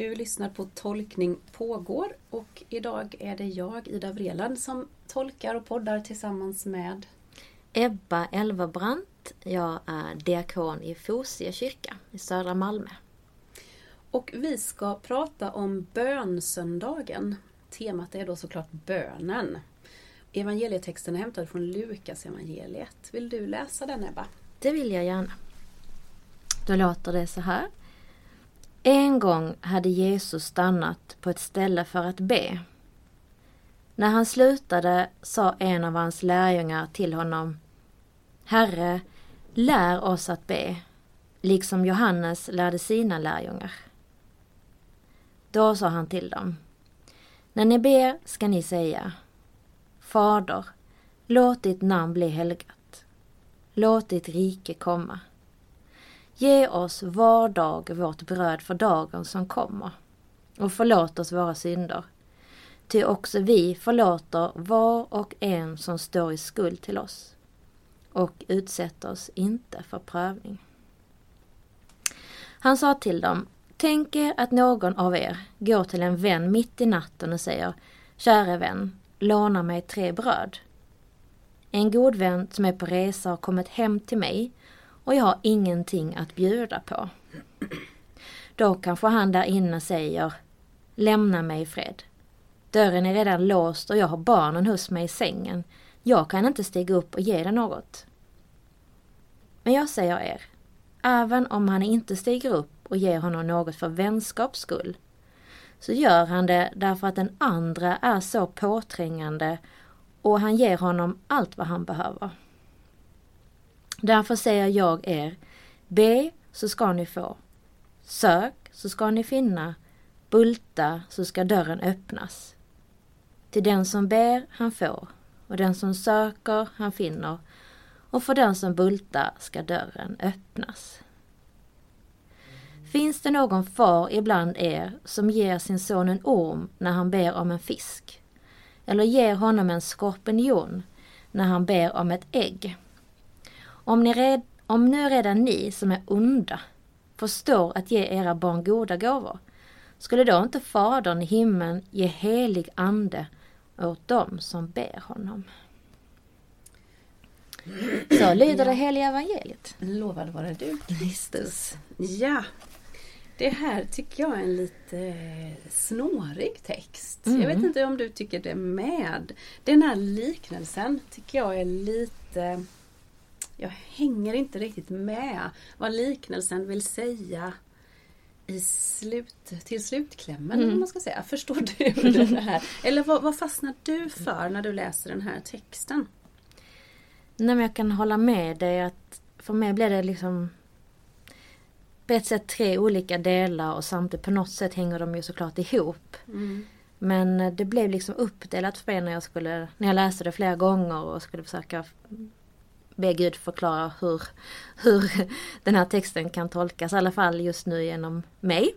Du lyssnar på Tolkning pågår och idag är det jag, Ida Vreland, som tolkar och poddar tillsammans med Ebba Elverbrandt. Jag är diakon i Fosie kyrka i södra Malmö. Och vi ska prata om bönsöndagen. Temat är då såklart bönen. Evangelietexten är hämtad från Lukas evangeliet. Vill du läsa den Ebba? Det vill jag gärna. Då låter det så här. En gång hade Jesus stannat på ett ställe för att be. När han slutade sa en av hans lärjungar till honom Herre, lär oss att be, liksom Johannes lärde sina lärjungar. Då sa han till dem När ni ber ska ni säga Fader, låt ditt namn bli helgat. Låt ditt rike komma. Ge oss var dag vårt bröd för dagen som kommer och förlåt oss våra synder. Ty också vi förlåter var och en som står i skuld till oss och utsätt oss inte för prövning. Han sa till dem, tänk er att någon av er går till en vän mitt i natten och säger, käre vän, låna mig tre bröd. En god vän som är på resa har kommit hem till mig och jag har ingenting att bjuda på. Då kanske han där inne säger Lämna mig i fred. Dörren är redan låst och jag har barnen hos mig i sängen. Jag kan inte stiga upp och ge dig något. Men jag säger er, även om han inte stiger upp och ger honom något för vänskaps skull, så gör han det därför att den andra är så påträngande och han ger honom allt vad han behöver. Därför säger jag er, be så ska ni få. Sök så ska ni finna. Bulta så ska dörren öppnas. Till den som ber han får och den som söker han finner och för den som bultar ska dörren öppnas. Finns det någon far ibland er som ger sin son en orm när han ber om en fisk? Eller ger honom en skorpion när han ber om ett ägg? Om, ni red, om nu redan ni som är onda förstår att ge era barn goda gåvor, skulle då inte Fadern i himlen ge helig ande åt dem som ber honom? Så lyder det heliga evangeliet. Lovad vare du Kristus. Ja, det här tycker jag är en lite snårig text. Mm. Jag vet inte om du tycker det med. Den här liknelsen tycker jag är lite jag hänger inte riktigt med vad liknelsen vill säga i slut, till slutklämmen. Mm. Man ska säga. Förstår du det här? Eller vad, vad fastnar du för när du läser den här texten? Nej, men jag kan hålla med dig att för mig blir det liksom på ett sätt tre olika delar och samtidigt på något sätt hänger de ju såklart ihop. Mm. Men det blev liksom uppdelat för mig när jag skulle, när jag läste det flera gånger och skulle försöka be Gud förklara hur, hur den här texten kan tolkas, i alla fall just nu genom mig.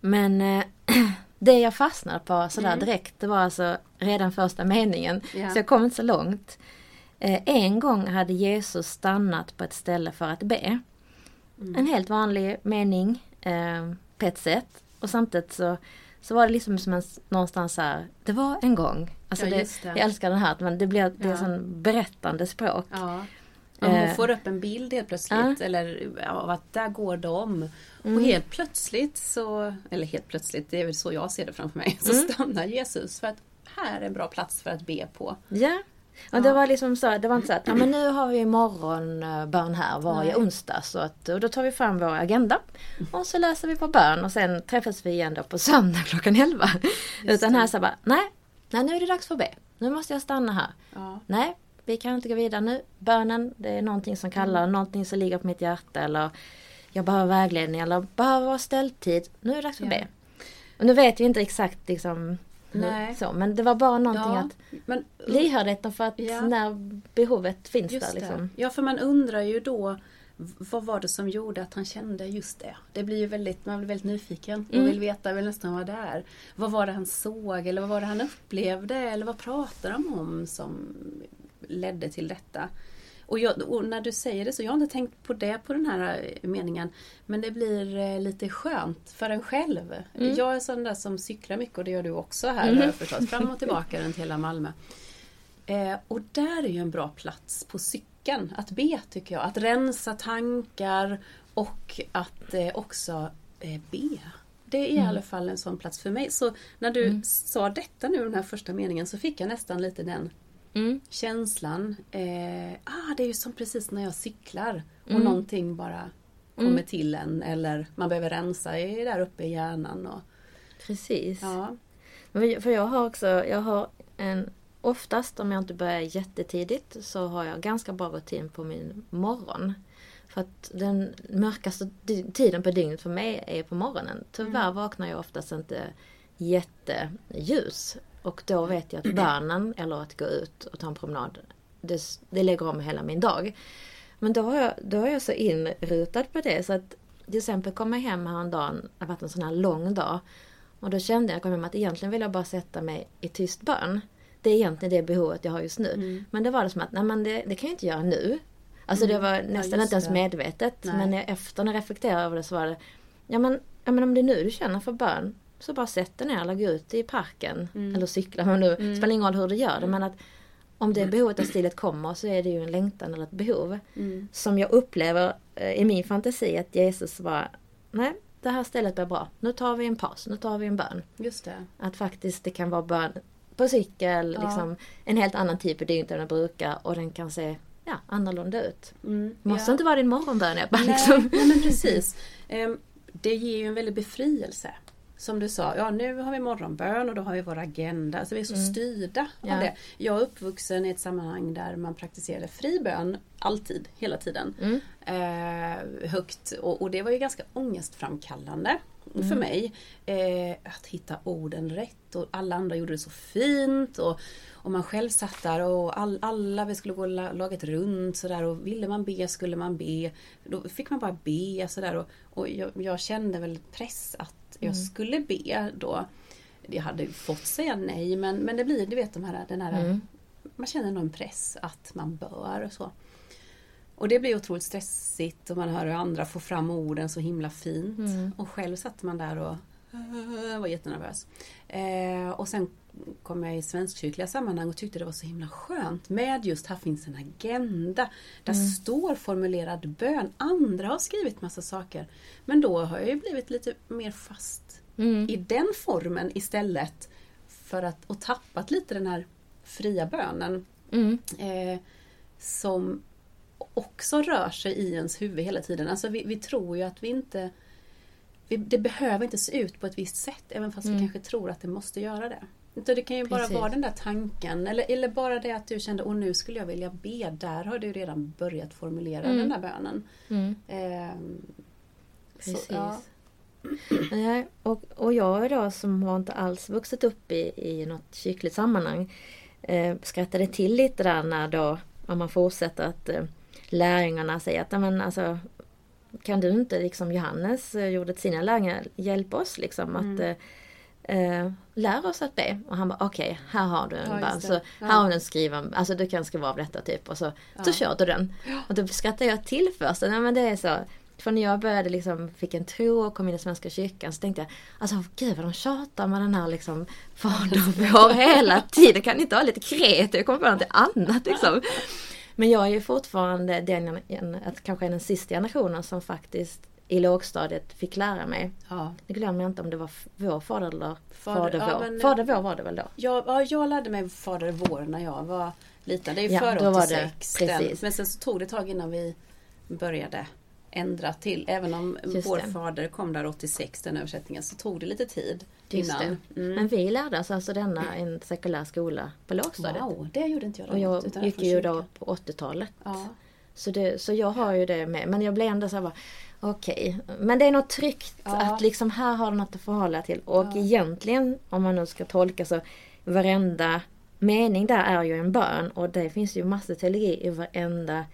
Men eh, det jag fastnade på sådär Mm. direkt, det var alltså redan första meningen. Ja. Så jag kom inte så långt. Eh, en gång hade Jesus stannat på ett ställe för att be. Mm. En helt vanlig mening eh, på ett sätt. Och samtidigt så, så var det liksom som en, någonstans så här, det var en gång. Alltså Ja, det, det. Jag älskar den här, men det blir det är Ja. sån berättande språk. Ja. Hon Eh. får upp en bild helt plötsligt eller av att där går de. Mm. Och helt plötsligt så, eller helt plötsligt, det är väl så jag ser det framför mig, så Mm. stannar Jesus för att här är en bra plats för att be på. Ja. Ja. det var liksom så, det var inte så att ja, men nu har vi morgonbön här varje Nej. onsdag så att och då tar vi fram vår agenda och så läser vi vår bön och sen träffas vi igen då på söndag klockan 11. Utan här så bara, nej, nej nu är det dags för att be. Nu måste jag stanna här. Ja. Nej, vi kan inte gå vidare nu. Bönen, det är någonting som kallar, någonting som ligger på mitt hjärta eller jag behöver vägledning eller behöver vara ställtid. Nu är det dags för att Ja. be. Och nu vet vi inte exakt liksom Nej. så, men det var bara någonting Ja, att men lyhördheten för att Ja. när behovet finns just där liksom. det. Ja, för man undrar ju då vad var det som gjorde att han kände just det? Det blir ju väldigt, man blir väldigt nyfiken och Mm. vill veta, vill nästan vara där. Vad var det han såg eller vad var det han upplevde eller vad pratar de om som ledde till detta? Och, jag, och, när du säger det så, jag har inte tänkt på det på den här eh, meningen. Men det blir eh, lite skönt för en själv. Mm. Jag är sån där som cyklar mycket och det gör du också här mm. förstås. Fram och tillbaka runt hela Malmö. Eh, och där är ju en bra plats på cykeln att be tycker jag. Att rensa tankar och att eh, också eh, be. Det är mm. i alla fall en sån plats för mig. Så när du mm. sa detta nu, den här första meningen, så fick jag nästan lite den mm. känslan. Eh, ah, det är ju som precis när jag cyklar och mm. någonting bara kommer mm. till en eller man behöver rensa i, där uppe i hjärnan. Och, precis. Ja. För jag har också, jag har en Oftast om jag inte börjar jättetidigt så har jag ganska bra rutin på min morgon. För att den mörkaste tiden på dygnet för mig är på morgonen. Tyvärr mm. vaknar jag oftast inte jätteljus. Och då vet jag att bönen eller att gå ut och ta en promenad, det, det lägger om hela min dag. Men då har, jag, då är jag så inrutad på det så att till exempel kom jag hem häromdagen, det har varit en sån här lång dag. Och då kände jag, kom hem att egentligen vill jag bara sätta mig i tyst bön. Det är egentligen det behovet jag har just nu. Mm. Men det var det som att, nej men det, det kan jag inte göra nu. Alltså mm. det var nästan ja, inte ens medvetet. Nej. Men efter när jag reflekterade över det så var det, ja men, ja men om det är nu du känner för bön, så bara sätt dig ner eller gå ut i parken. Mm. Eller cykla, men nu mm. spelar ingen roll hur du gör det. Men att om det behovet av stillhet kommer så är det ju en längtan eller ett behov. Mm. Som jag upplever eh, i min fantasi att Jesus var, nej det här stället blir bra. Nu tar vi en paus, nu tar vi en bön. Just det. Att faktiskt det kan vara bön på cykel, ja. liksom, en helt annan tid på dygnet än den brukar och den kan se ja, annorlunda ut. Mm, Måste ja. inte vara din morgonbön Ebba. Nej, liksom. nej men precis. Ehm, det ger ju en väldig befrielse. Som du sa, ja nu har vi morgonbön och då har vi vår agenda. Alltså vi är så mm. styrda ja. av det. Jag är uppvuxen i ett sammanhang där man praktiserade fri bön alltid, hela tiden. Mm. Eh, högt och, och, det var ju ganska ångestframkallande mm. för mig. Eh, att hitta orden rätt och alla andra gjorde det så fint. Och, och man själv satt där och all, alla, vi skulle gå laget runt sådär och ville man be skulle man be. Då fick man bara be sådär och, och jag, jag kände väl press att jag mm. skulle be då. Jag hade fått säga nej men, men det blir, du vet de här, den här mm. man känner någon press att man bör och så. Och det blir otroligt stressigt och man hör hur andra får fram orden så himla fint. Mm. Och själv satt man där och var jättenervös. Eh, och sen kom jag i svenskkyrkliga sammanhang och tyckte det var så himla skönt med just här finns en agenda. Där mm. står formulerad bön. Andra har skrivit massa saker. Men då har jag ju blivit lite mer fast mm. i den formen istället. För att, och tappat lite den här fria bönen. Mm. Eh, som också rör sig i ens huvud hela tiden. Alltså vi, vi tror ju att vi inte vi, Det behöver inte se ut på ett visst sätt även fast mm. vi kanske tror att det måste göra det. Utan det kan ju Precis. bara vara den där tanken eller, eller bara det att du kände och nu skulle jag vilja be. Där har du redan börjat formulera mm. den där bönen. Mm. Ehm, Precis. Så, ja. Nej, och, och jag då som har inte alls vuxit upp i, i något kyrkligt sammanhang eh, skrattade till lite där när då, om man fortsätter att eh, lärjungarna säger att men alltså kan du inte, liksom Johannes eh, gjorde till sina lärjungar, hjälpa oss liksom att mm. eh, lära oss att be. Och han bara okej, okay, här har du en ja, bön. Så ja. här har du en skriven, alltså du kan skriva av detta typ. Och så, ja. så kör du den. Och då skrattar jag till först. Nej men det är så. För när jag började liksom, fick en tro och kom in i Svenska kyrkan så tänkte jag Alltså gud vad de tjatar med den här liksom Fader vår hela tiden. Kan ni inte ha lite kreativt? Kom på något annat liksom. Men jag är ju fortfarande den, att kanske den sista generationen som faktiskt i lågstadiet fick lära mig. Ja. Nu glömmer jag inte om det var vår fader eller fader, fader vår. Ja, men, fader vår var det väl då? Jag, ja, jag lärde mig fader vår när jag var liten. Det är ju ja, före 86. Den, men sen så tog det ett tag innan vi började ändra till. Även om Just vår det. fader kom där 86, den översättningen, så tog det lite tid innan. Mm. Men vi lärde oss alltså denna en sekulär skola på lågstadiet. Wow, det gjorde inte jag Och jag utan gick ju då på 80-talet. Ja. Så, det, så jag har ju det med. Men jag blev ändå så här okej. Okay. Men det är något tryggt ja. att liksom här har du något att förhålla till. Och ja. egentligen, om man nu ska tolka så, varenda mening där är ju en bön. Och det finns ju massor teologi i varenda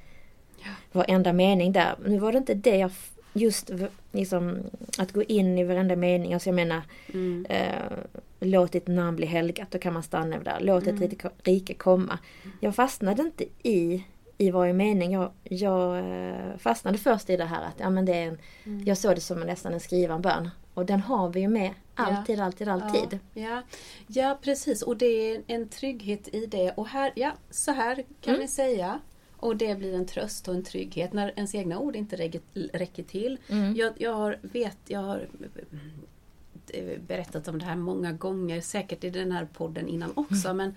varenda mening där. Nu var det inte det jag just liksom att gå in i varenda mening. Alltså jag menar mm. eh, låt ditt namn bli helgat. Då kan man stanna där. Låt mm. ett rike komma. Jag fastnade inte i i varje mening. Jag, jag eh, fastnade först i det här att ja, men det är en, Mm. jag såg det som nästan en skriven bön. Och den har vi ju med alltid, alltid, alltid. Ja, ja. ja, precis. Och det är en trygghet i det. Och här, ja, så här kan Mm. vi säga. Och det blir en tröst och en trygghet när ens egna ord inte räcker, till. Mm. Jag, jag har, vet, jag har eh, berättat om det här många gånger, säkert i den här podden innan också. Men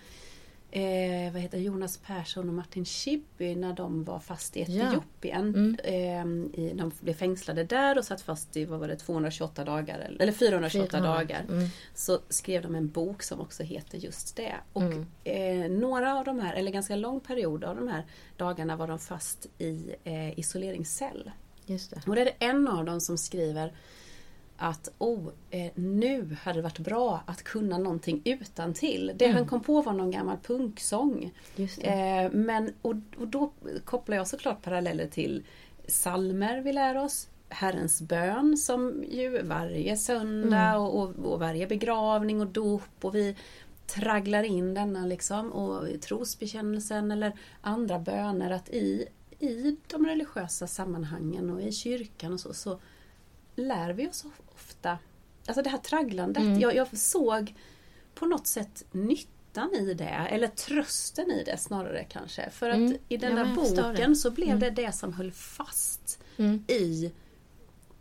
eh, vad heter Jonas Persson och Martin Schibbye när de var fast i Ja. Etiopien. Mm. Eh, de blev fängslade där och satt fast i vad var det, 228 dagar eller- eller 428 dagar Mm. så skrev de en bok som också heter just det. Och Mm. eh, några av de här, eller ganska lång period av de här dagarna var de fast i eh, isoleringscell. Just det. Och det är det en av dem som skriver att oh, eh, nu hade det varit bra att kunna någonting utan till. Det Mm. han kom på var någon gammal punksång. Eh, men, och, och då kopplar jag såklart paralleller till salmer vi lär oss. Herrens bön som ju varje söndag Mm. och, och, och varje begravning och dop och vi tragglar in denna liksom och trosbekännelsen eller andra böner att i, i de religiösa sammanhangen och i kyrkan och så, så lär vi oss ofta, alltså det här tragglandet, Mm. jag, jag såg på något sätt nyttan i det, eller trösten i det snarare kanske. För att Mm. i den Ja, där boken så blev Mm. det det som höll fast Mm. i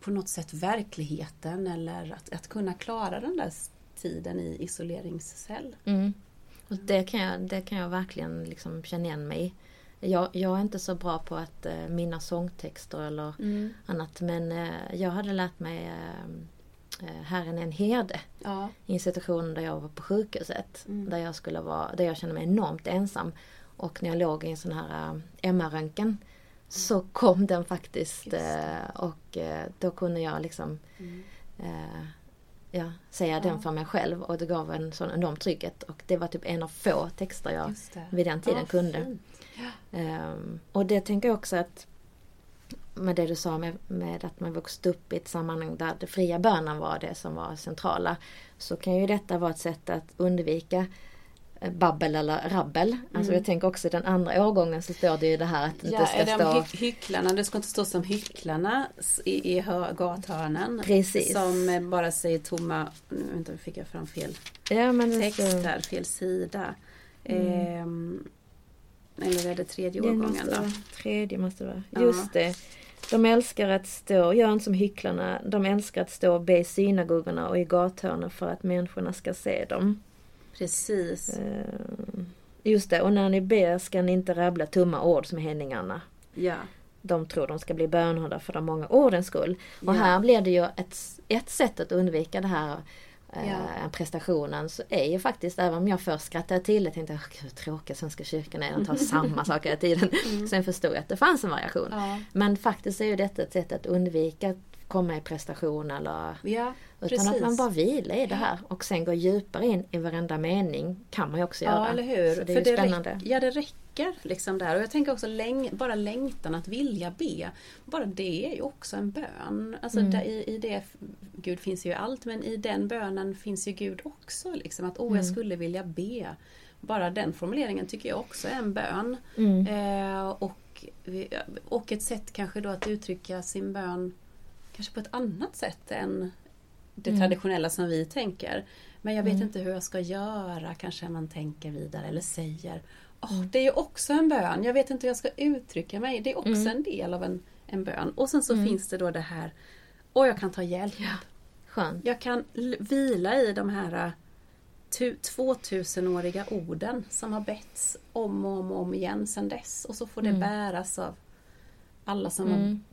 på något sätt verkligheten eller att, att kunna klara den där tiden i isoleringscell. Mm. Och det, kan jag, det kan jag verkligen liksom känna igen mig i. jag, jag är inte så bra på att eh, minna sångtexter eller Mm. annat men eh, jag hade lärt mig eh, Herren är en herde Ja. i en situation där jag var på sjukhuset. Mm. Där jag skulle vara, där jag kände mig enormt ensam. Och när jag låg i en sån här eh, MR-röntgen så kom den faktiskt eh, och eh, då kunde jag liksom Mm. eh, ja, säga Ja. den för mig själv och det gav en sån enorm trygghet. Och det var typ en av få texter jag vid den tiden Ja, kunde. Ehm, och det tänker jag också att med det du sa med, med att man vuxit upp i ett sammanhang där det fria bönen var det som var centrala. Så kan ju detta vara ett sätt att undvika eh, babbel eller rabbel. Alltså Mm. jag tänker också i den andra årgången så står det ju det här att det Ja, inte är ska stå... hy- hycklarna, det ska inte stå som hycklarna i, i hö- gathörnen. Precis. Som eh, bara säger tomma, nu vänta, fick jag fram fel Ja det text står- där, fel sida. Mm. Ehm, eller är det tredje Det årgången måste då? vara tredje måste det vara. Ja. Just det. De älskar att stå, gör inte som hycklarna, de älskar att stå och be i synagogorna och i gathörnen för att människorna ska se dem. Precis. Eh, Just det, och när ni ber ska ni inte rabbla tomma ord som hedningarna. Ja. De tror de ska bli bönhörda för de många ordens skull. Och Ja. här blir det ju ett, ett sätt att undvika det här Ja. prestationen så är ju faktiskt, även om jag först skrattade till det, tänkte jag "Åh, hur tråkigt Svenska kyrkan är, de tar samma saker hela tiden. Sen förstod jag att det fanns en variation. Mm. Ja, Men faktiskt är ju detta ett sätt att undvika komma i prestation eller ja utan precis. att man bara vilar i det här och sen går djupare in i varenda mening kan man ju också göra. Ja, eller hur. Så det är För det spännande. räck- ja, det räcker liksom där. Och jag tänker också läng- bara längtan att vilja be. Bara det är ju också en bön. Alltså Mm. där, i, i det, Gud finns ju i allt, men i den bönen finns ju Gud också. Liksom, att åh, jag Mm. skulle vilja be. Bara den formuleringen tycker jag också är en bön. Mm. Eh, och, och ett sätt kanske då att uttrycka sin bön kanske på ett annat sätt än det Mm. traditionella som vi tänker. Men jag vet Mm. inte hur jag ska göra, kanske man tänker vidare eller säger. Mm. Det är ju också en bön, jag vet inte hur jag ska uttrycka mig. Det är också Mm. en del av en, en bön. Och sen så Mm. finns det då det här, och jag kan ta hjälp. Skönt. Jag kan vila i de här äh, tu- 2000-åriga orden som har betts om och om, och om igen sedan dess. Och så får det Mm. bäras av alla som Mm.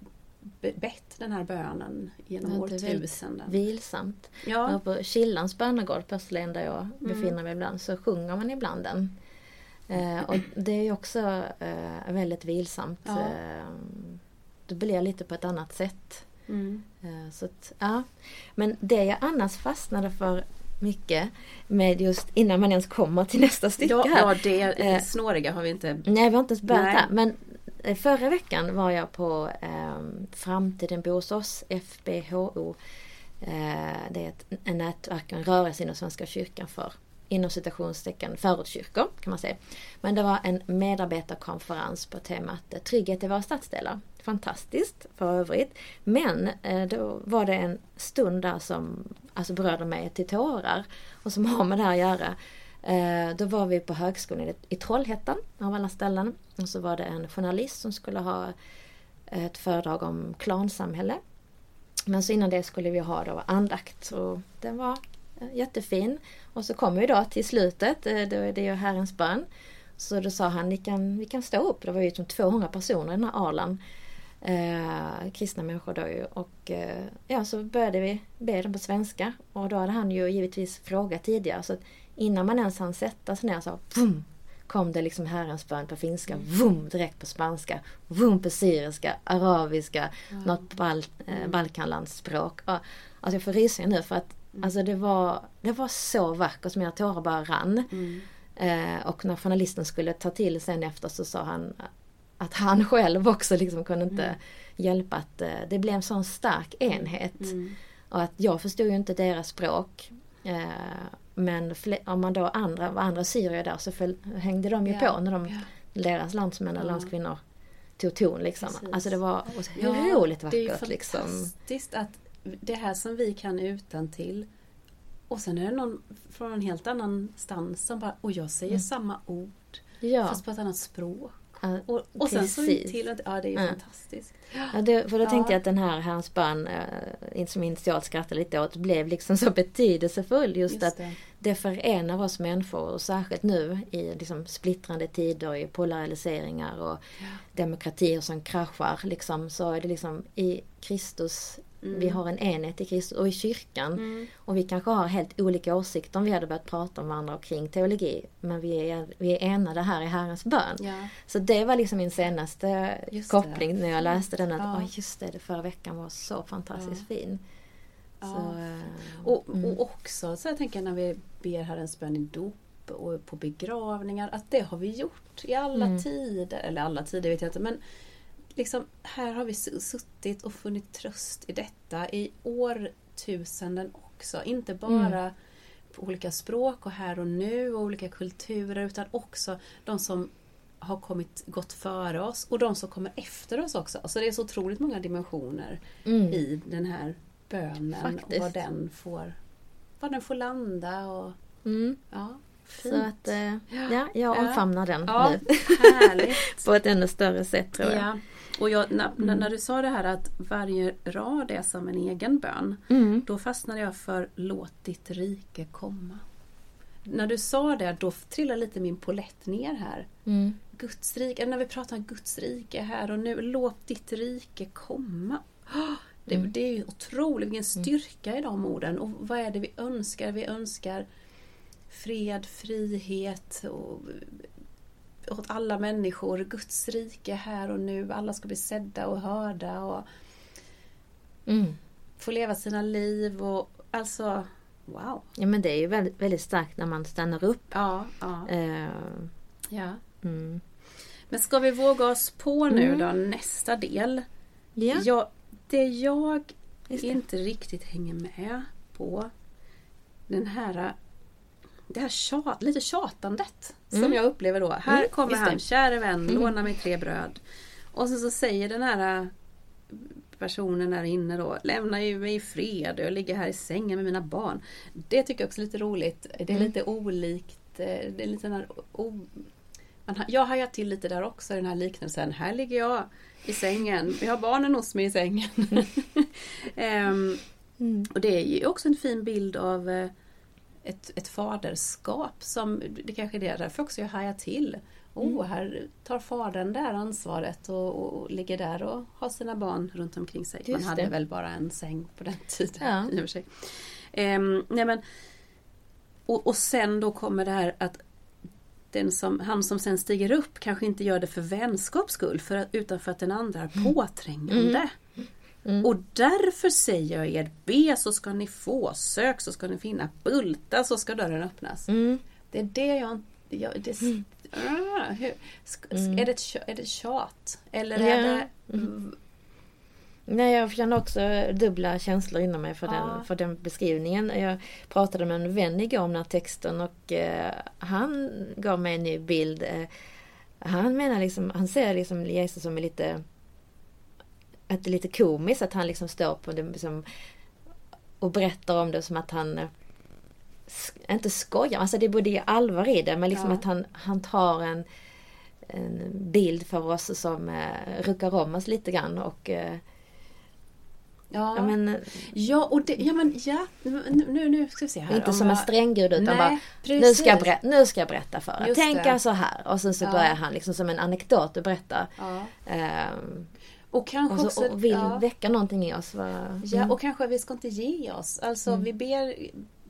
Be- bett den här bönen genom Ja, är årtusenden. Vilsamt. Ja, Och på Killans bönegård på Österlen där jag Mm. befinner mig ibland så sjunger man ibland den. Eh, och det är också eh, väldigt vilsamt. Ja. Eh, det blir lite på ett annat sätt. mm. Eh, Så att, ja. Men det jag annars fastnade för mycket med just innan man ens kommer till nästa stycke ja, här. ja det Eh, snåriga har vi inte... Nej, vi har inte ens börjat där. Men Eh, förra veckan var jag på eh, Framtiden bor hos oss, FBHO. Eh, det är ett, en nätverk och en rörelse inom Svenska kyrkan för inom citationstecken förortskyrkor kan man säga. Men det var en medarbetarkonferens på temat eh, Trygghet i våra stadsdelar. Fantastiskt för övrigt. Men eh, då var det en stund där som alltså berörde mig till tårar och som har med det här att göra. Eh, då var vi på högskolan i Trollhättan av alla ställen. Och så var det en journalist som skulle ha eh, ett föredrag om klansamhälle. Men så innan det skulle vi ha då andakt och den var eh, jättefin. Och så kom vi då till slutet, då är det ju Herrens bön. Så då sa han, ni kan, vi kan stå upp. Det var ju som 200 personer i den här alan. Eh, kristna människor då ju. Och eh, ja, så började vi be dem på svenska. Och då hade han ju givetvis frågat tidigare. Så att innan man ens hann sätta sig ner så boom, kom det liksom Herrens bön på finska, mm. vum, direkt på spanska, vum på syriska, arabiska, mm. något bal, eh, balkanlandsspråk. Alltså jag får rysningar nu för att mm. alltså det, var, det var så vackert som mina tårar bara rann. Mm. Eh, och när journalisten skulle ta till sen efter så sa han att han själv också liksom kunde inte mm. hjälpa att eh, det blev en sån stark enhet. Mm. Och att jag förstod ju inte deras språk. Eh, men om man då andra, var andra syrier där så föll, hängde de ju ja. på när de, ja. deras landsmän eller ja. landskvinnor tog ton liksom. Precis. Alltså det var otroligt vackert. Det är ju liksom. fantastiskt att det här som vi kan utan till och sen är det någon från en helt annan stans som bara, och jag säger mm. samma ord. Ja. Fast på ett annat språk. Ja, och, och sen så till att, ja det är ju ja. fantastiskt. Ja, det, för då tänkte jag att den här Hans bön, äh, som initialt skrattade lite åt, blev liksom så betydelsefull. Just, just att det. Det förenar oss människor och särskilt nu i liksom splittrande tider, i polariseringar och ja. demokratier som kraschar. Liksom, så är det liksom i Kristus Mm. Vi har en enhet i Kristus och i kyrkan. Mm. Och vi kanske har helt olika åsikter om vi hade börjat prata med varandra kring teologi. Men vi är, vi är enade här i Herrens bön. Ja. Så det var liksom min senaste just koppling det. när jag läste den. Att ja. oh, just det, det förra veckan var så fantastiskt ja. fin. Så, ja. och, mm. och också så jag tänker när vi ber Herrens bön i dop och på begravningar att det har vi gjort i alla mm. tider. Eller alla tider vet jag inte men liksom, här har vi suttit och funnit tröst i detta i årtusenden också. Inte bara mm. på olika språk och här och nu och olika kulturer utan också de som har kommit, gått före oss och de som kommer efter oss också. Så det är så otroligt många dimensioner mm. i den här bönen Faktiskt. och vad den får, vad den får landa. Och, mm. ja, fint. Så att, eh, ja, jag omfamnar den ja, nu. På ett ännu större sätt tror jag. Ja. Och jag, när, mm. när, du sa det här att varje rad är som en egen bön. Mm. Då fastnade jag för Låt ditt rike komma. När du sa det då trillade lite min polett ner här. Mm. Guds rike, när vi pratar om Guds rike här och nu. Låt ditt rike komma. Det, mm. det är ju otroligt, vilken mm. styrka i de orden. Och vad är det vi önskar? Vi önskar fred, frihet och åt alla människor, Guds rike här och nu, alla ska bli sedda och hörda och mm. få leva sina liv och alltså wow. Ja men det är ju väldigt, väldigt starkt när man stannar upp. Ja. ja. Uh, ja. Mm. Men ska vi våga oss på nu mm. då nästa del? Ja. Jag, det jag det. inte riktigt hänger med på den här det här tjat, lite tjatandet mm. som jag upplever då. Här mm, kommer han, käre vän, mm. låna mig tre bröd. Och så, så säger den här personen där inne då, lämna ju mig i fred, jag ligger här i sängen med mina barn. Det tycker jag också är lite roligt. Det är mm. lite olikt, äh, det är lite där, o, man, jag hajar till lite där också den här liknelsen. Här ligger jag i sängen, vi har barnen hos mig i sängen. um, och det är ju också en fin bild av äh, ett, ett faderskap som, det kanske är det därför också jag hajar till. Oh, mm. här tar fadern det här ansvaret och, och, och, ligger där och har sina barn runt omkring sig. Just Man hade det. väl bara en säng på den tiden. Ja. I och för sig. Um, nej men, och, och sen då kommer det här att den som, han som sen stiger upp kanske inte gör det för vänskaps skull för att, utan för att den andra är mm. påträngande. Mm. Mm. Och därför säger jag er, be så ska ni få, sök så ska ni finna, bulta så ska dörren öppnas. Mm. Det är det jag... jag det, ah, hur, mm. är, det ett, är det tjat? Eller är det... Nej, jag känner också dubbla känslor inom mig för, Ja. den, för den beskrivningen. Jag pratade med en vän igår om den här texten och eh, han gav mig en ny bild. Eh, han menar liksom, han ser liksom Jesus som är lite att det är lite komiskt att han liksom står på det liksom, och berättar om det som att han inte skojar, alltså det är både allvar i det men liksom Ja. att han, han tar en, en bild för oss som eh, ruckar om oss lite grann och eh, Ja, ja, men, ja, och det, ja men ja, nu, nu, nu ska vi se här. inte om som en stränggud utan Nej, bara nu ska, jag ber- nu ska jag berätta för. Just Tänka det. så här och sen så Ja. börjar han liksom som en anekdot att berätta. Ja. Ehm, Och kanske och, så, också... och vill ja. väcka någonting i oss. Va? Ja, Mm. och kanske vi ska inte ge oss. Alltså Mm. vi ber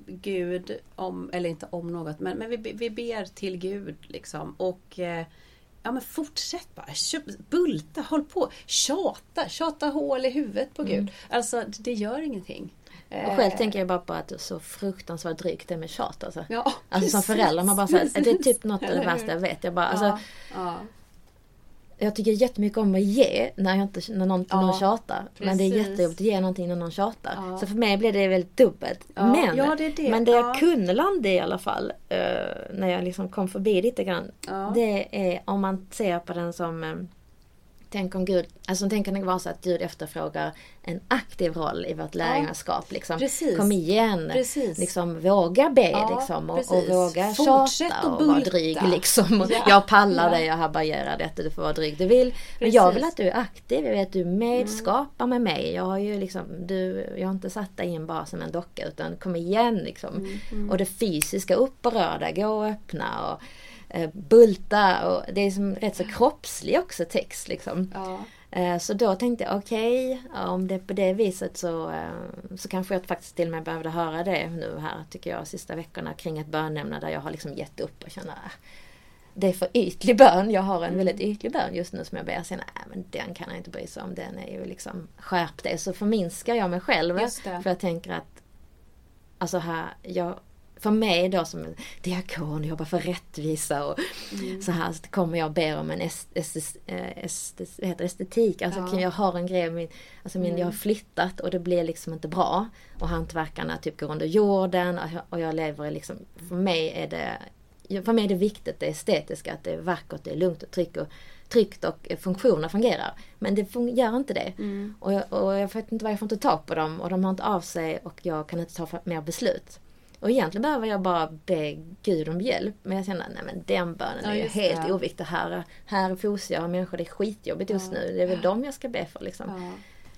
Gud om, eller inte om något, men, men vi, vi ber till Gud liksom. Och eh, ja men fortsätt bara. Bulta, håll på. Tjata, tjata hål i huvudet på Gud. Alltså det, gör ingenting. Mm. Och själv tänker jag bara på att det är så fruktansvärt drygt det med tjat alltså. Ja, Alltså som förälder, man bara säger, det är typ något av det värsta jag vet. Jag, bara, Ja, alltså, ja. Jag tycker jättemycket om att ge när, jag inte, när någon, Ja, någon tjatar. Men det är precis. jättejobbigt att ge någonting när någon tjatar. Ja. Så för mig blev det väldigt dubbelt. Ja, Men, ja, det är det. men det Ja. jag kunde landa i alla fall, eh, när jag liksom kom förbi lite grann. Det är om man ser på den som eh, Tänk om Gud, alltså tänk om det var så att Gud efterfrågar en aktiv roll i vårt lärjungaskap. Liksom. Precis. Kom igen, Precis. liksom, våga be Ja, liksom, och, och precis. våga Fortsätt tjata och vara dryg. Liksom. Ja. Jag pallar dig, jag härbärgerar detta, du får vara dryg du vill. Men jag vill Precis. att du är aktiv, jag vet att du är medskapar med mig. Jag har ju liksom, du, jag har inte satt dig in bara som en docka utan kom igen liksom. Mm, Och det fysiska, upp och rör dig, gå och öppna och bulta. Och det är som rätt så kroppslig också text liksom. Ja. Eh, Så då tänkte jag okej, om det är på det viset så, eh, så kanske jag faktiskt till och med behövde höra det nu här tycker jag sista veckorna kring ett bönämne där jag har liksom gett upp och känner ah, det är för ytlig bön. Jag har en väldigt ytlig bön just nu som jag ber. Sen, nej, men den kan jag inte bry sig om. Den är ju liksom skärp det. Så förminskar jag mig själv. För jag tänker att alltså här, jag, för mig då som diakon, jobbar för rättvisa och Mm. så här så kommer jag och ber om en est, est, eh, est, estetik. Alltså Ja. jag har en grej, min, alltså min, Mm. jag har flyttat och det blir liksom inte bra. Och hantverkarna typ går under jorden och jag, och jag lever liksom, för mig är det för mig är det viktigt det estetiska, att det är vackert, det är lugnt och tryggt och, tryggt och funktioner fungerar. Men det fun- gör inte det. Mm. Och, jag, och jag vet inte vad jag får inte tag på dem och de har inte av sig och jag kan inte ta mer beslut. Och egentligen behöver jag bara be Gud om hjälp. Men jag känner, nej men den bönen Ja, är ju just helt det. oviktig. Här, här fosar jag människor, det är skitjobbigt just Ja. nu. Det är väl dem jag ska be för liksom. Ja.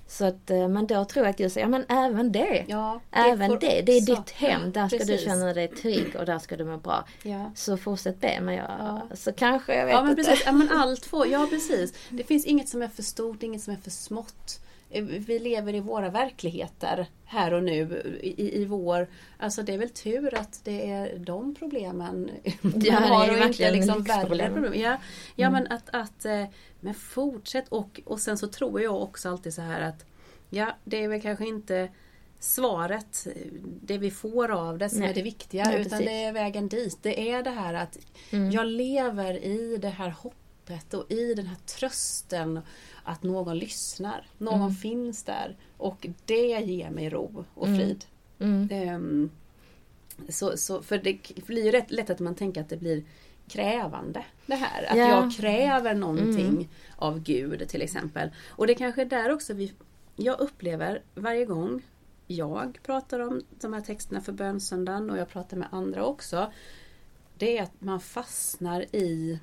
Så att, eh, men då tror jag att Gud säger, ja men även det. Ja, det även det, det är också- ditt hem. Där ska du Precis. känna dig trygg och där ska du må bra. Ja. Så fortsätt be. Men jag, Ja. så kanske, jag vet Ja men inte. precis, ja, men allt får, ja precis. Det finns inget som är för stort, inget som är för smått. Eh, Vi lever i våra verkligheter här och nu i, i vår... Alltså det är väl tur att det är de problemen man är har och inte liksom värre problem. Ja, ja men att, att eh, men fortsätt och, och sen så tror jag också alltid så här att Ja, det är väl kanske inte svaret, det vi får av det som Nej. är det viktiga Nej, utan precis. det är vägen dit. Det är det här att Mm. jag lever i det här hoppet och i den här trösten att någon lyssnar. Någon Mm. finns där och det ger mig ro och Mm. frid. Mm. Ehm, så, så, för det blir ju rätt lätt att man tänker att det blir krävande det här. Att Ja. jag kräver någonting Mm. av Gud till exempel. Och det kanske är där också vi, jag upplever varje gång jag pratar om de här texterna för bönsöndagen och jag pratar med andra också. Det är att man fastnar i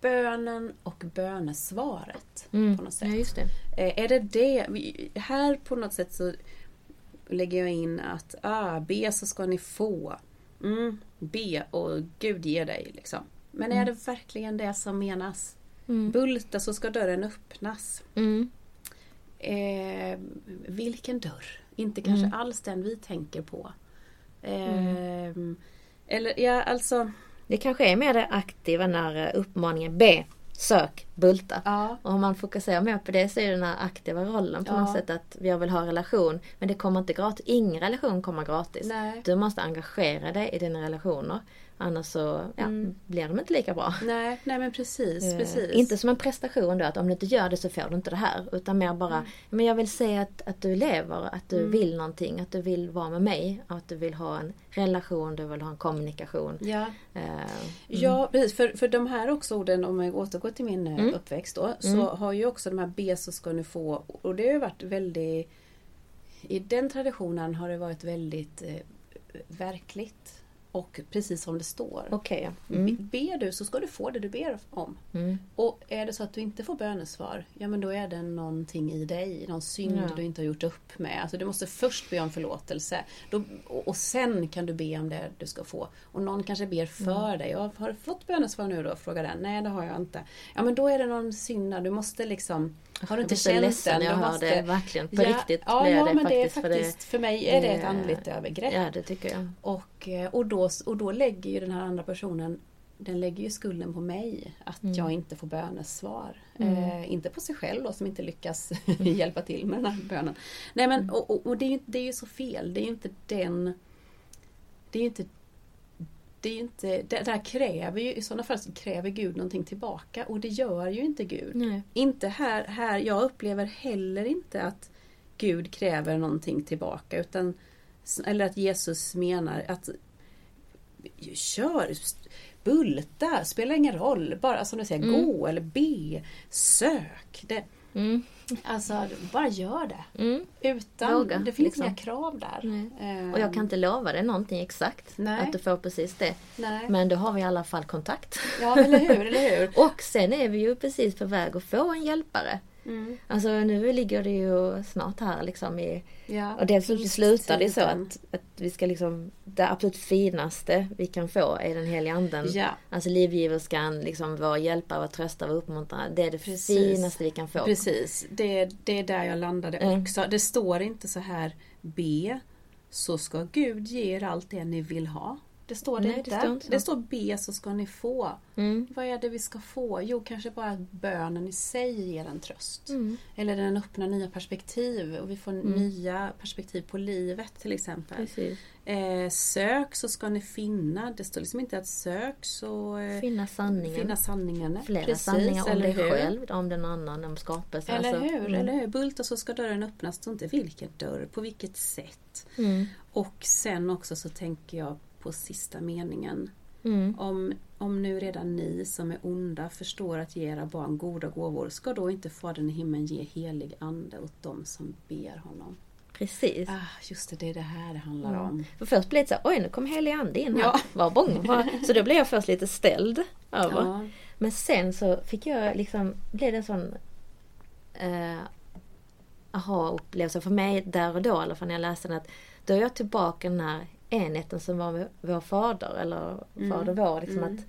bönen och bönesvaret. Mm. på något sätt. Ja, det. Eh, Är det det? Här på något sätt så lägger jag in att ah, be så ska ni få. Mm, be och Gud ger dig. Liksom. Men är Mm. det verkligen det som menas? Mm. Bulta så ska dörren öppnas. Mm. Eh, vilken dörr? Inte kanske Mm. alls den vi tänker på. Eh, Eller ja, alltså. Det kanske är mer det aktiva när eh, uppmaningen be, sök, bulta. Ja, Och om man fokuserar mer på det så är den här aktiva rollen på Ja. något sätt att jag vill ha relation. Men det kommer inte gratis. Ingen relation kommer gratis. nej. Du måste engagera dig i dina relationer. Annars så ja, Mm. blir de inte lika bra. Nej, nej men precis, Eh, precis. Inte som en prestation då att om du inte gör det så får du inte det här. Utan mer bara, Mm. men jag vill se att, att du lever, att du Mm. vill någonting, att du vill vara med mig. Att du vill ha en relation, du vill ha en kommunikation. Ja, Eh, ja precis. För, för de här också orden, om jag återgår till min eh, Mm. uppväxt då, så Mm. har ju också de här B så ska ni få, och det har ju varit väldigt I den traditionen har det varit väldigt eh, verkligt. Och precis som det står. Ja. Be- Mm. Ber du så ska du få det du ber om. Mm. Och är det så att du inte får bönesvar, ja men då är det någonting i dig, någon synd Ja. du inte har gjort upp med. Alltså du måste först be om förlåtelse. Då, och, och sen kan du be om det du ska få. Och någon kanske ber för Mm. dig. Ja, har du fått bönesvar nu då? Frågar den. Nej det har jag inte. Ja men då är det någon synd. Du måste liksom Har du inte känt ledsen den? jag hör måste- det. Verkligen, på ja, riktigt ja, ja, det men det är faktiskt. för det- faktiskt, för mig är det ett andligt övergrepp. Ja, det tycker jag. Och, eh, och, då, och då lägger ju den här andra personen den lägger ju skulden på mig att Mm. jag inte får bönesvar. Mm. Eh, inte på sig själv då som inte lyckas hjälpa till med den här bönen. Nej men Mm. och, och, och det, är ju, det är ju så fel. Det är ju inte den... Det är ju inte... Det är ju inte, det där kräver ju, i sådana fall så kräver Gud någonting tillbaka och det gör ju inte Gud. Nej. Inte här, här, jag upplever heller inte att Gud kräver någonting tillbaka utan eller att Jesus menar att kör, bulta, spelar ingen roll, bara som du säger, Mm. gå eller be, sök. Det, Mm. alltså, bara gör det. Mm. Utan, Våga, det finns liksom. inga krav där. Ehm, Och jag kan inte lova dig någonting exakt. Nej. Att du får precis det. Nej. Men då har vi i alla fall kontakt. Ja, eller hur, eller hur? Och sen är vi ju precis på väg att få en hjälpare. Mm. Alltså nu ligger det ju snart här liksom i... Ja, Och det slutar det så att, att vi ska liksom... Det absolut finaste vi kan få är den heliga anden. Ja, Alltså livgiverskan, liksom vår hjälpare, vår tröstare, vår uppmuntrare. Det är det Precis. finaste vi kan få. Precis, det, det är där jag landade Mm. också. Det står inte så här be så ska Gud ge er allt det ni vill ha. Det står det Nej, det inte. står inte det står be så ska ni få. Mm. Vad är det vi ska få? Jo, kanske bara att bönen i sig ger en tröst. Mm. Eller den öppnar nya perspektiv och vi får Mm. nya perspektiv på livet till exempel. Eh, sök så ska ni finna. Det står liksom inte att sök så eh, Finna sanningen. finna sanningen. Flera Precis, sanningar om dig hur? själv, om den annan, om skapelsen. Eller Alltså, hur, mm. eller hur. Bulta så ska dörren öppnas. Det står inte vilken dörr, på vilket sätt. Mm. Och sen också så tänker jag på sista meningen. Mm. Om, om nu redan ni som är onda förstår att ge era barn goda gåvor, ska då inte Fadern i himlen ge helig ande åt dem som ber honom? Precis. Ah, just det, det är det här det handlar Mm. om. För först blev det så här, oj nu kom helig ande in här. Ja. Var bång, var. Så då blev jag först lite ställd över. Ja, Men sen så fick jag liksom, blev det en sån eh, aha-upplevelse för mig där och då i alla fall när jag läste den att då är jag tillbaka den här enheten som var med vår fader eller Mm. fader vår. Liksom Mm. att,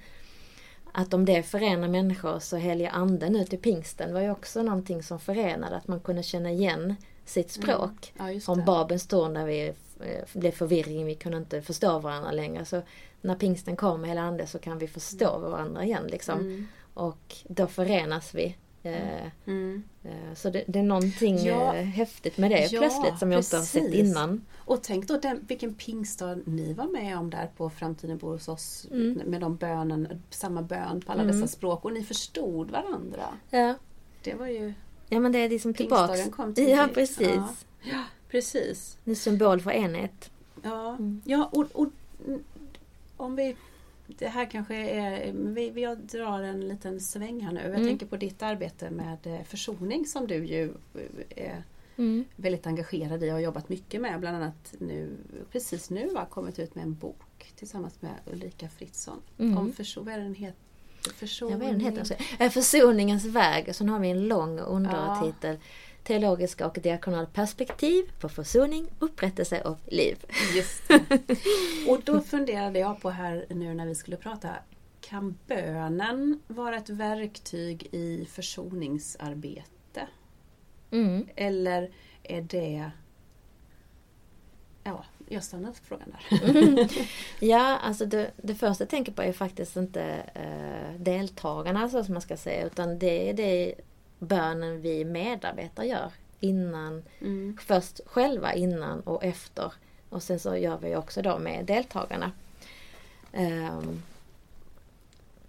att om det förenar människor så heliga anden nu till pingsten var ju också någonting som förenade. Att man kunde känna igen sitt språk. ja just Från. Babens torn där vi eh, blev förvirring, vi kunde inte förstå varandra längre. Så när pingsten kom med hela ande så kan vi förstå varandra igen liksom. Mm. Och då förenas vi. Eh, Mm. eh, så det, det är någonting Ja. eh, häftigt med det Ja, plötsligt som jag inte har sett precis. innan. Och tänk då den, vilken pingstdag ni var med om där på Framtiden bor hos oss. Mm. Med de bönen, samma bön på alla Mm. dessa språk. Och ni förstod varandra. Ja. Det var ju ja, men det är liksom tillbaks. pingstdagen kom till. Ja, precis. Ja, ja precis. En symbol för enhet. Ja, Mm. ja och, och om vi det här kanske är, vi, vi drar en liten sväng här nu. Jag Mm. tänker på ditt arbete med eh, försoning som du ju eh, är Mm. väldigt engagerad i och har jobbat mycket med. Bland annat nu, precis nu har kommit ut med en bok tillsammans med Ulrika Fritzson. Mm. Om förso, vad är den heter? Försoning. Ja, vad är den heter? Eh, Försoningens väg. Och sen har vi en lång undertitel. Teologiska och diakonala perspektiv på försoning, upprättelse och liv. Just det. Och då funderade jag på här nu när vi skulle prata. Kan bönen vara ett verktyg i försoningsarbete? Mm. Eller är det... Ja, jag stannar för frågan där. Ja, alltså det, det första jag tänker på är faktiskt inte eh, deltagarna så som man ska säga utan det är det bönen vi medarbetare gör innan, Mm. först själva innan och efter. Och sen så gör vi också då med deltagarna. Ehm,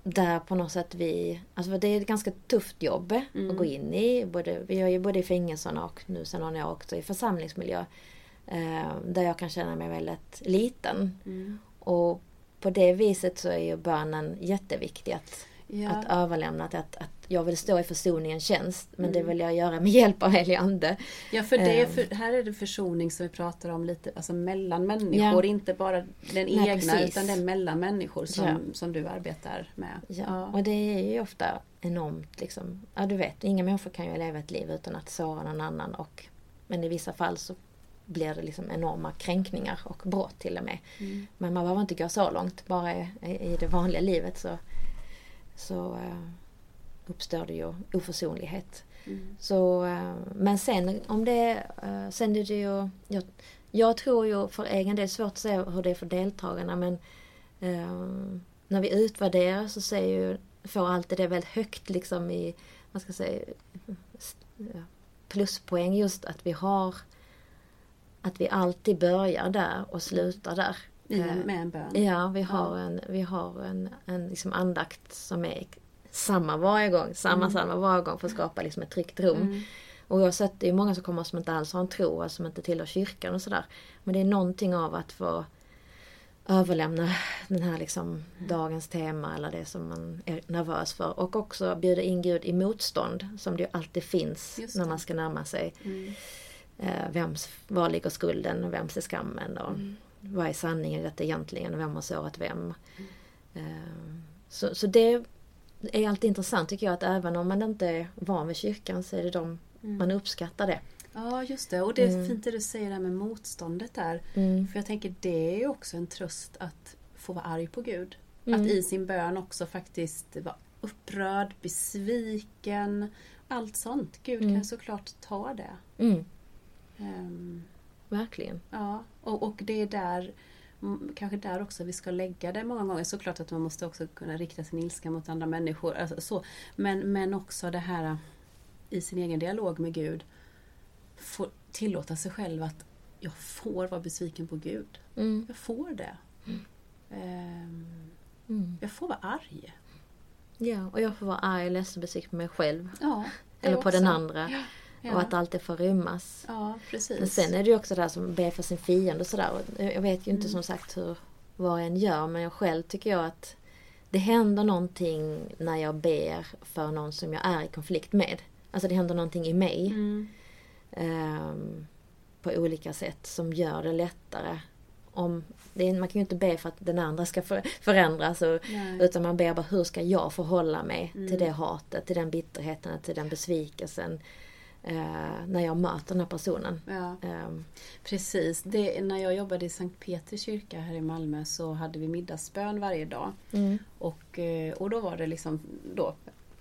där på något sätt vi, alltså det är ett ganska tufft jobb Mm. att gå in i. Både, vi gör ju både i fängelserna och nu sen har jag också i församlingsmiljö. ehm, där jag kan känna mig väldigt liten. Mm. Och på det viset så är ju bönen jätteviktig. Att, Ja. att överlämna att, att jag vill stå i försoningens tjänst. Men det Mm. vill jag göra med hjälp av helig ande. Ja för det Ehm. för, här är det försoning som vi pratar om lite alltså mellan människor, Ja. inte bara den Nej, egna precis. utan den mellan människor som, Ja. som du arbetar med. Ja. Och det är ju ofta enormt liksom, ja du vet, inga människor kan ju leva ett liv utan att såra någon annan. Och, men i vissa fall så blir det liksom enorma kränkningar och brott till och med. Mm. Men man behöver inte gå så långt, bara i, i det vanliga livet så, så eh, uppstår det ju oförsonlighet. Mm. Så, eh, men sen om det eh, sen är det ju, jag, jag tror ju för egen del, svårt att säga hur det är för deltagarna men eh, när vi utvärderar så ser ju, får alltid det väldigt högt liksom i, vad ska jag säga, pluspoäng just att vi har att vi alltid börjar där och slutar där. I en, med en bön. Ja, vi har Ja. en, vi har en, en liksom andakt som är samma varje gång, samma Mm. samma varje gång för att skapa liksom ett tryggt rum. Mm. Och jag har sett det är många som kommer som inte alls har en tro, alltså som inte tillhör kyrkan och sådär. Men det är någonting av att få överlämna den här liksom dagens tema eller det som man är nervös för. Och också bjuda in Gud i motstånd som det ju alltid finns när man ska närma sig. Mm. Eh, vems, var ligger skulden och vems är skammen? Och Mm. Vad är sanningen i detta egentligen? Vem har sårat vem? Eh, så, så det är alltid intressant tycker jag att även om man inte är van vid kyrkan så är det de Mm. man uppskattar det. Ja just det och det är Mm. fint det du säger där med motståndet där. Mm. För jag tänker det är ju också en tröst att få vara arg på Gud. Mm. Att i sin bön också faktiskt vara upprörd, besviken, allt sånt. Gud Mm. kan såklart ta det. Mm. Ehm, Verkligen. ja, och, och det är där mm, Kanske där också vi ska lägga det många gånger. Såklart att man måste också kunna rikta sin ilska mot andra människor. Alltså, så. Men, men också det här i sin egen dialog med Gud. Få tillåta sig själv att jag får vara besviken på Gud. Mm. Jag får det. Ehm, Mm. jag får vara arg. Ja, och jag får vara arg, ledsen och besviken på mig själv. Ja, Eller på också. den andra. Ja, Och att allt det får rymmas. ja precis. Men sen är det ju också det här som ber för sin fiende och sådär. Jag vet ju inte Mm. som sagt hur vad en gör men jag själv tycker jag att det händer någonting när jag ber för någon som jag är i konflikt med. Alltså det händer någonting i mig. Mm. ehm, på olika sätt som gör det lättare. Om, det är, man kan ju inte be för att den andra ska för, förändras och, utan man ber bara hur ska jag förhålla mig Mm. till det hatet, till den bitterheten, till den besvikelsen eh, när jag möter den här personen. Ja, Ehm, precis. Det, när jag jobbade i Sankt Petri kyrka här i Malmö så hade vi middagsbön varje dag. mm, Och, eh, och då var det liksom då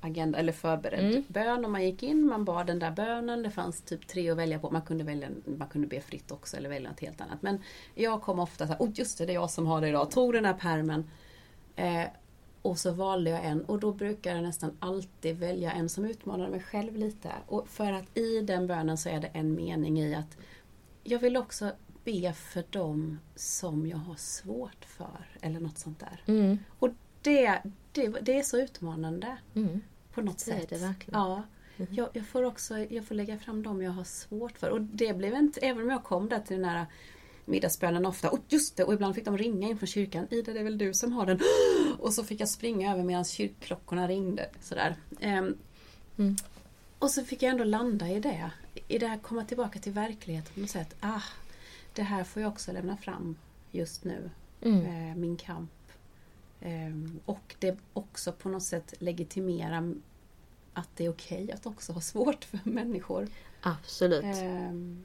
agenda eller förberedd Mm. bön och man gick in, man bad den där bönen. Det fanns typ tre att välja på. Man kunde, välja, man kunde be fritt också eller välja något helt annat. Men jag kom ofta så här, oh just det, det är jag som har det idag. Tog den här pärmen eh, och så valde jag en och då brukar jag nästan alltid välja en som utmanar mig själv lite. Och för att i den bönen så är det en mening i att jag vill också be för dem som jag har svårt för eller något sånt där. mm, Och det, det, det är så utmanande mm. på något Det är sätt. det verkligen. Ja. Mhm. Jag, jag får också jag får lägga fram dem jag har svårt för. Och det blev inte, även om jag kom där till den här middagsbönen ofta, och just det, och ibland fick de ringa in från kyrkan. Ida, det är väl du som har den? Och så fick jag springa över medan kyrkklockorna ringde. Sådär. Ehm, Mm. och så fick jag ändå landa i det. I det här komma tillbaka till verkligheten på något sätt. Ah, det här får jag också lämna fram just nu. Mm. Eh, min kamp. Ehm, och det också på något sätt legitimera att det är okej att också ha svårt för människor. Absolut, Ehm,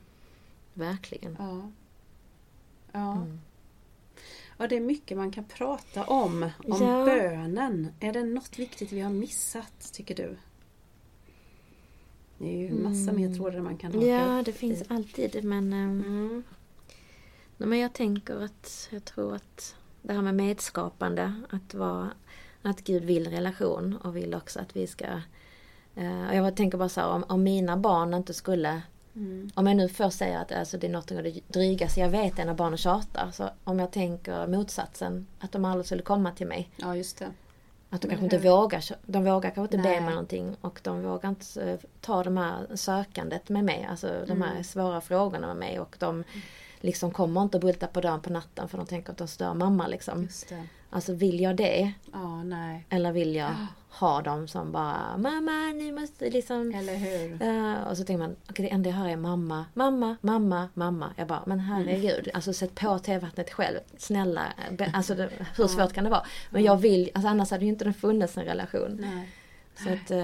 verkligen. ja. Ja. Mm. ja, det är mycket man kan prata om. Om Ja. bönen. Är det något viktigt vi har missat, tycker du? Det är ju massa Mm. mer trådar man kan haka Ja, det finns i. alltid men, ehm, Mm. nej, men jag tänker att jag tror att det här med medskapande, att, vara, att Gud vill relation och vill också att vi ska... Eh, och jag tänker bara så här, om, om mina barn inte skulle Mm. Om jag nu först säger att alltså, det är något av det drygaste jag vet är när barnen tjatar. Så om jag tänker motsatsen, att de aldrig skulle komma till mig. Ja, just det. Att de kanske inte vågar, de vågar kanske inte Nej. be mig någonting och de vågar inte eh, ta de här sökandet med mig, alltså de här Mm. svåra frågorna med mig och de liksom kommer inte att bulta på dörren på natten för de tänker att de stör mamma liksom. Alltså vill jag det? Ja, nej. Eller vill jag ha dem som bara Mamma, ni måste liksom Eller hur? Eh, och så tänker man, okej det enda jag hör är mamma, mamma, mamma, mamma. Jag bara, men herregud, Mm. alltså sätt på TV-vattnet själv. Snälla, alltså det, hur svårt kan det vara? Men jag vill, alltså annars hade ju inte det funnits en relation. Nej. Så att eh,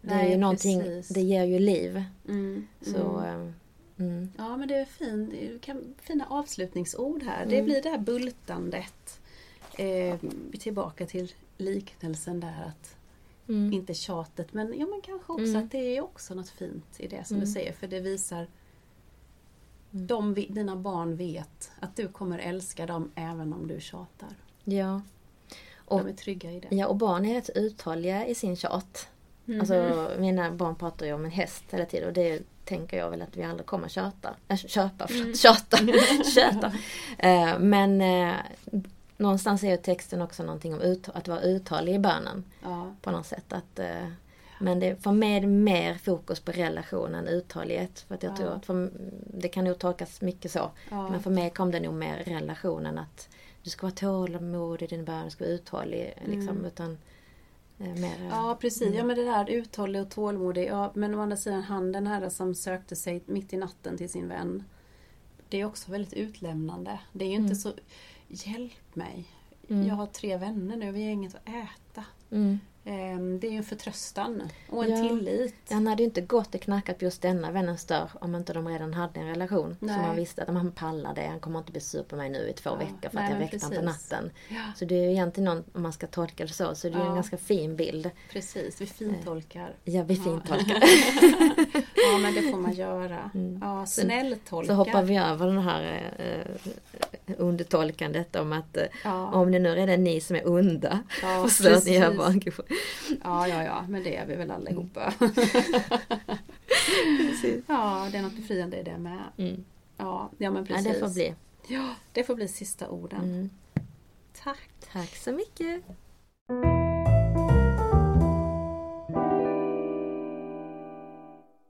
det är Nej, ju någonting, precis. det ger ju liv. Mm. Så, mm. eh, mm, Ja men det är är kan, fina avslutningsord här. Det Mm. blir det här bultandet. Eh, tillbaka till liknelsen där att mm, inte tjatet men, ja, men kanske också Mm. att det är också något fint i det som Mm. du säger för det visar Mm. de, dina barn vet att du kommer älska dem även om du tjatar. ja. Och, De är trygga i det. ja, och barn är rätt uthålliga i sin tjat. Mhm. Alltså mina barn pratar ju om en häst hela tiden och det tänker jag väl att vi aldrig kommer köta. Äh, köpa, Mm. tjata. köta. Eh, men eh, någonstans är ju texten också någonting om ut, att vara uthållig i bönen. ja. På något sätt. Att, eh, men det får med mer fokus på relationen uthållighet. För att jag Ja. tror att för, det kan nog tolkas mycket så. Ja. Men för mig kom det nog mer relationen att du ska vara tålamodig i din bön, ska vara uthållig. Liksom, Mm. utan, eh, mer, Ja precis, Mm. ja men det där uthållig och tålmodig. Ja, men å andra sidan han den här som sökte sig mitt i natten till sin vän. Det är också väldigt utlämnande. Det är ju inte Mm. så Hjälp mig. Mm. Jag har tre vänner nu, vi har inget att äta. Mm. Ehm, Det är ju en förtröstan och en Ja. tillit. Han hade ju inte gått och knackat på just denna vännens dörr om inte de redan hade en relation. Nej. Så man visste att han pallar det, han kommer inte bli sur på mig nu i två Ja. veckor för Nej, att jag väckte honom på natten. Ja, Så det är ju egentligen någon, om man ska tolka det så, så det är ju en ganska fin bild. precis, vi fintolkar. Ja, vi fintolkar. ja men det får man göra. Mm. Ja, Så- snälltolkar. Så hoppar vi över den här eh, undertolkandet om att eh, Ja, om det nu redan är ni som är onda, ja, ni gör barn. Ja, ja, ja, men det är vi väl allihopa. ja, det är något befriande i det med. Mm. Ja, ja men Ja, precis. det får bli. Ja, det får bli sista orden. Mm. Tack. Tack så mycket.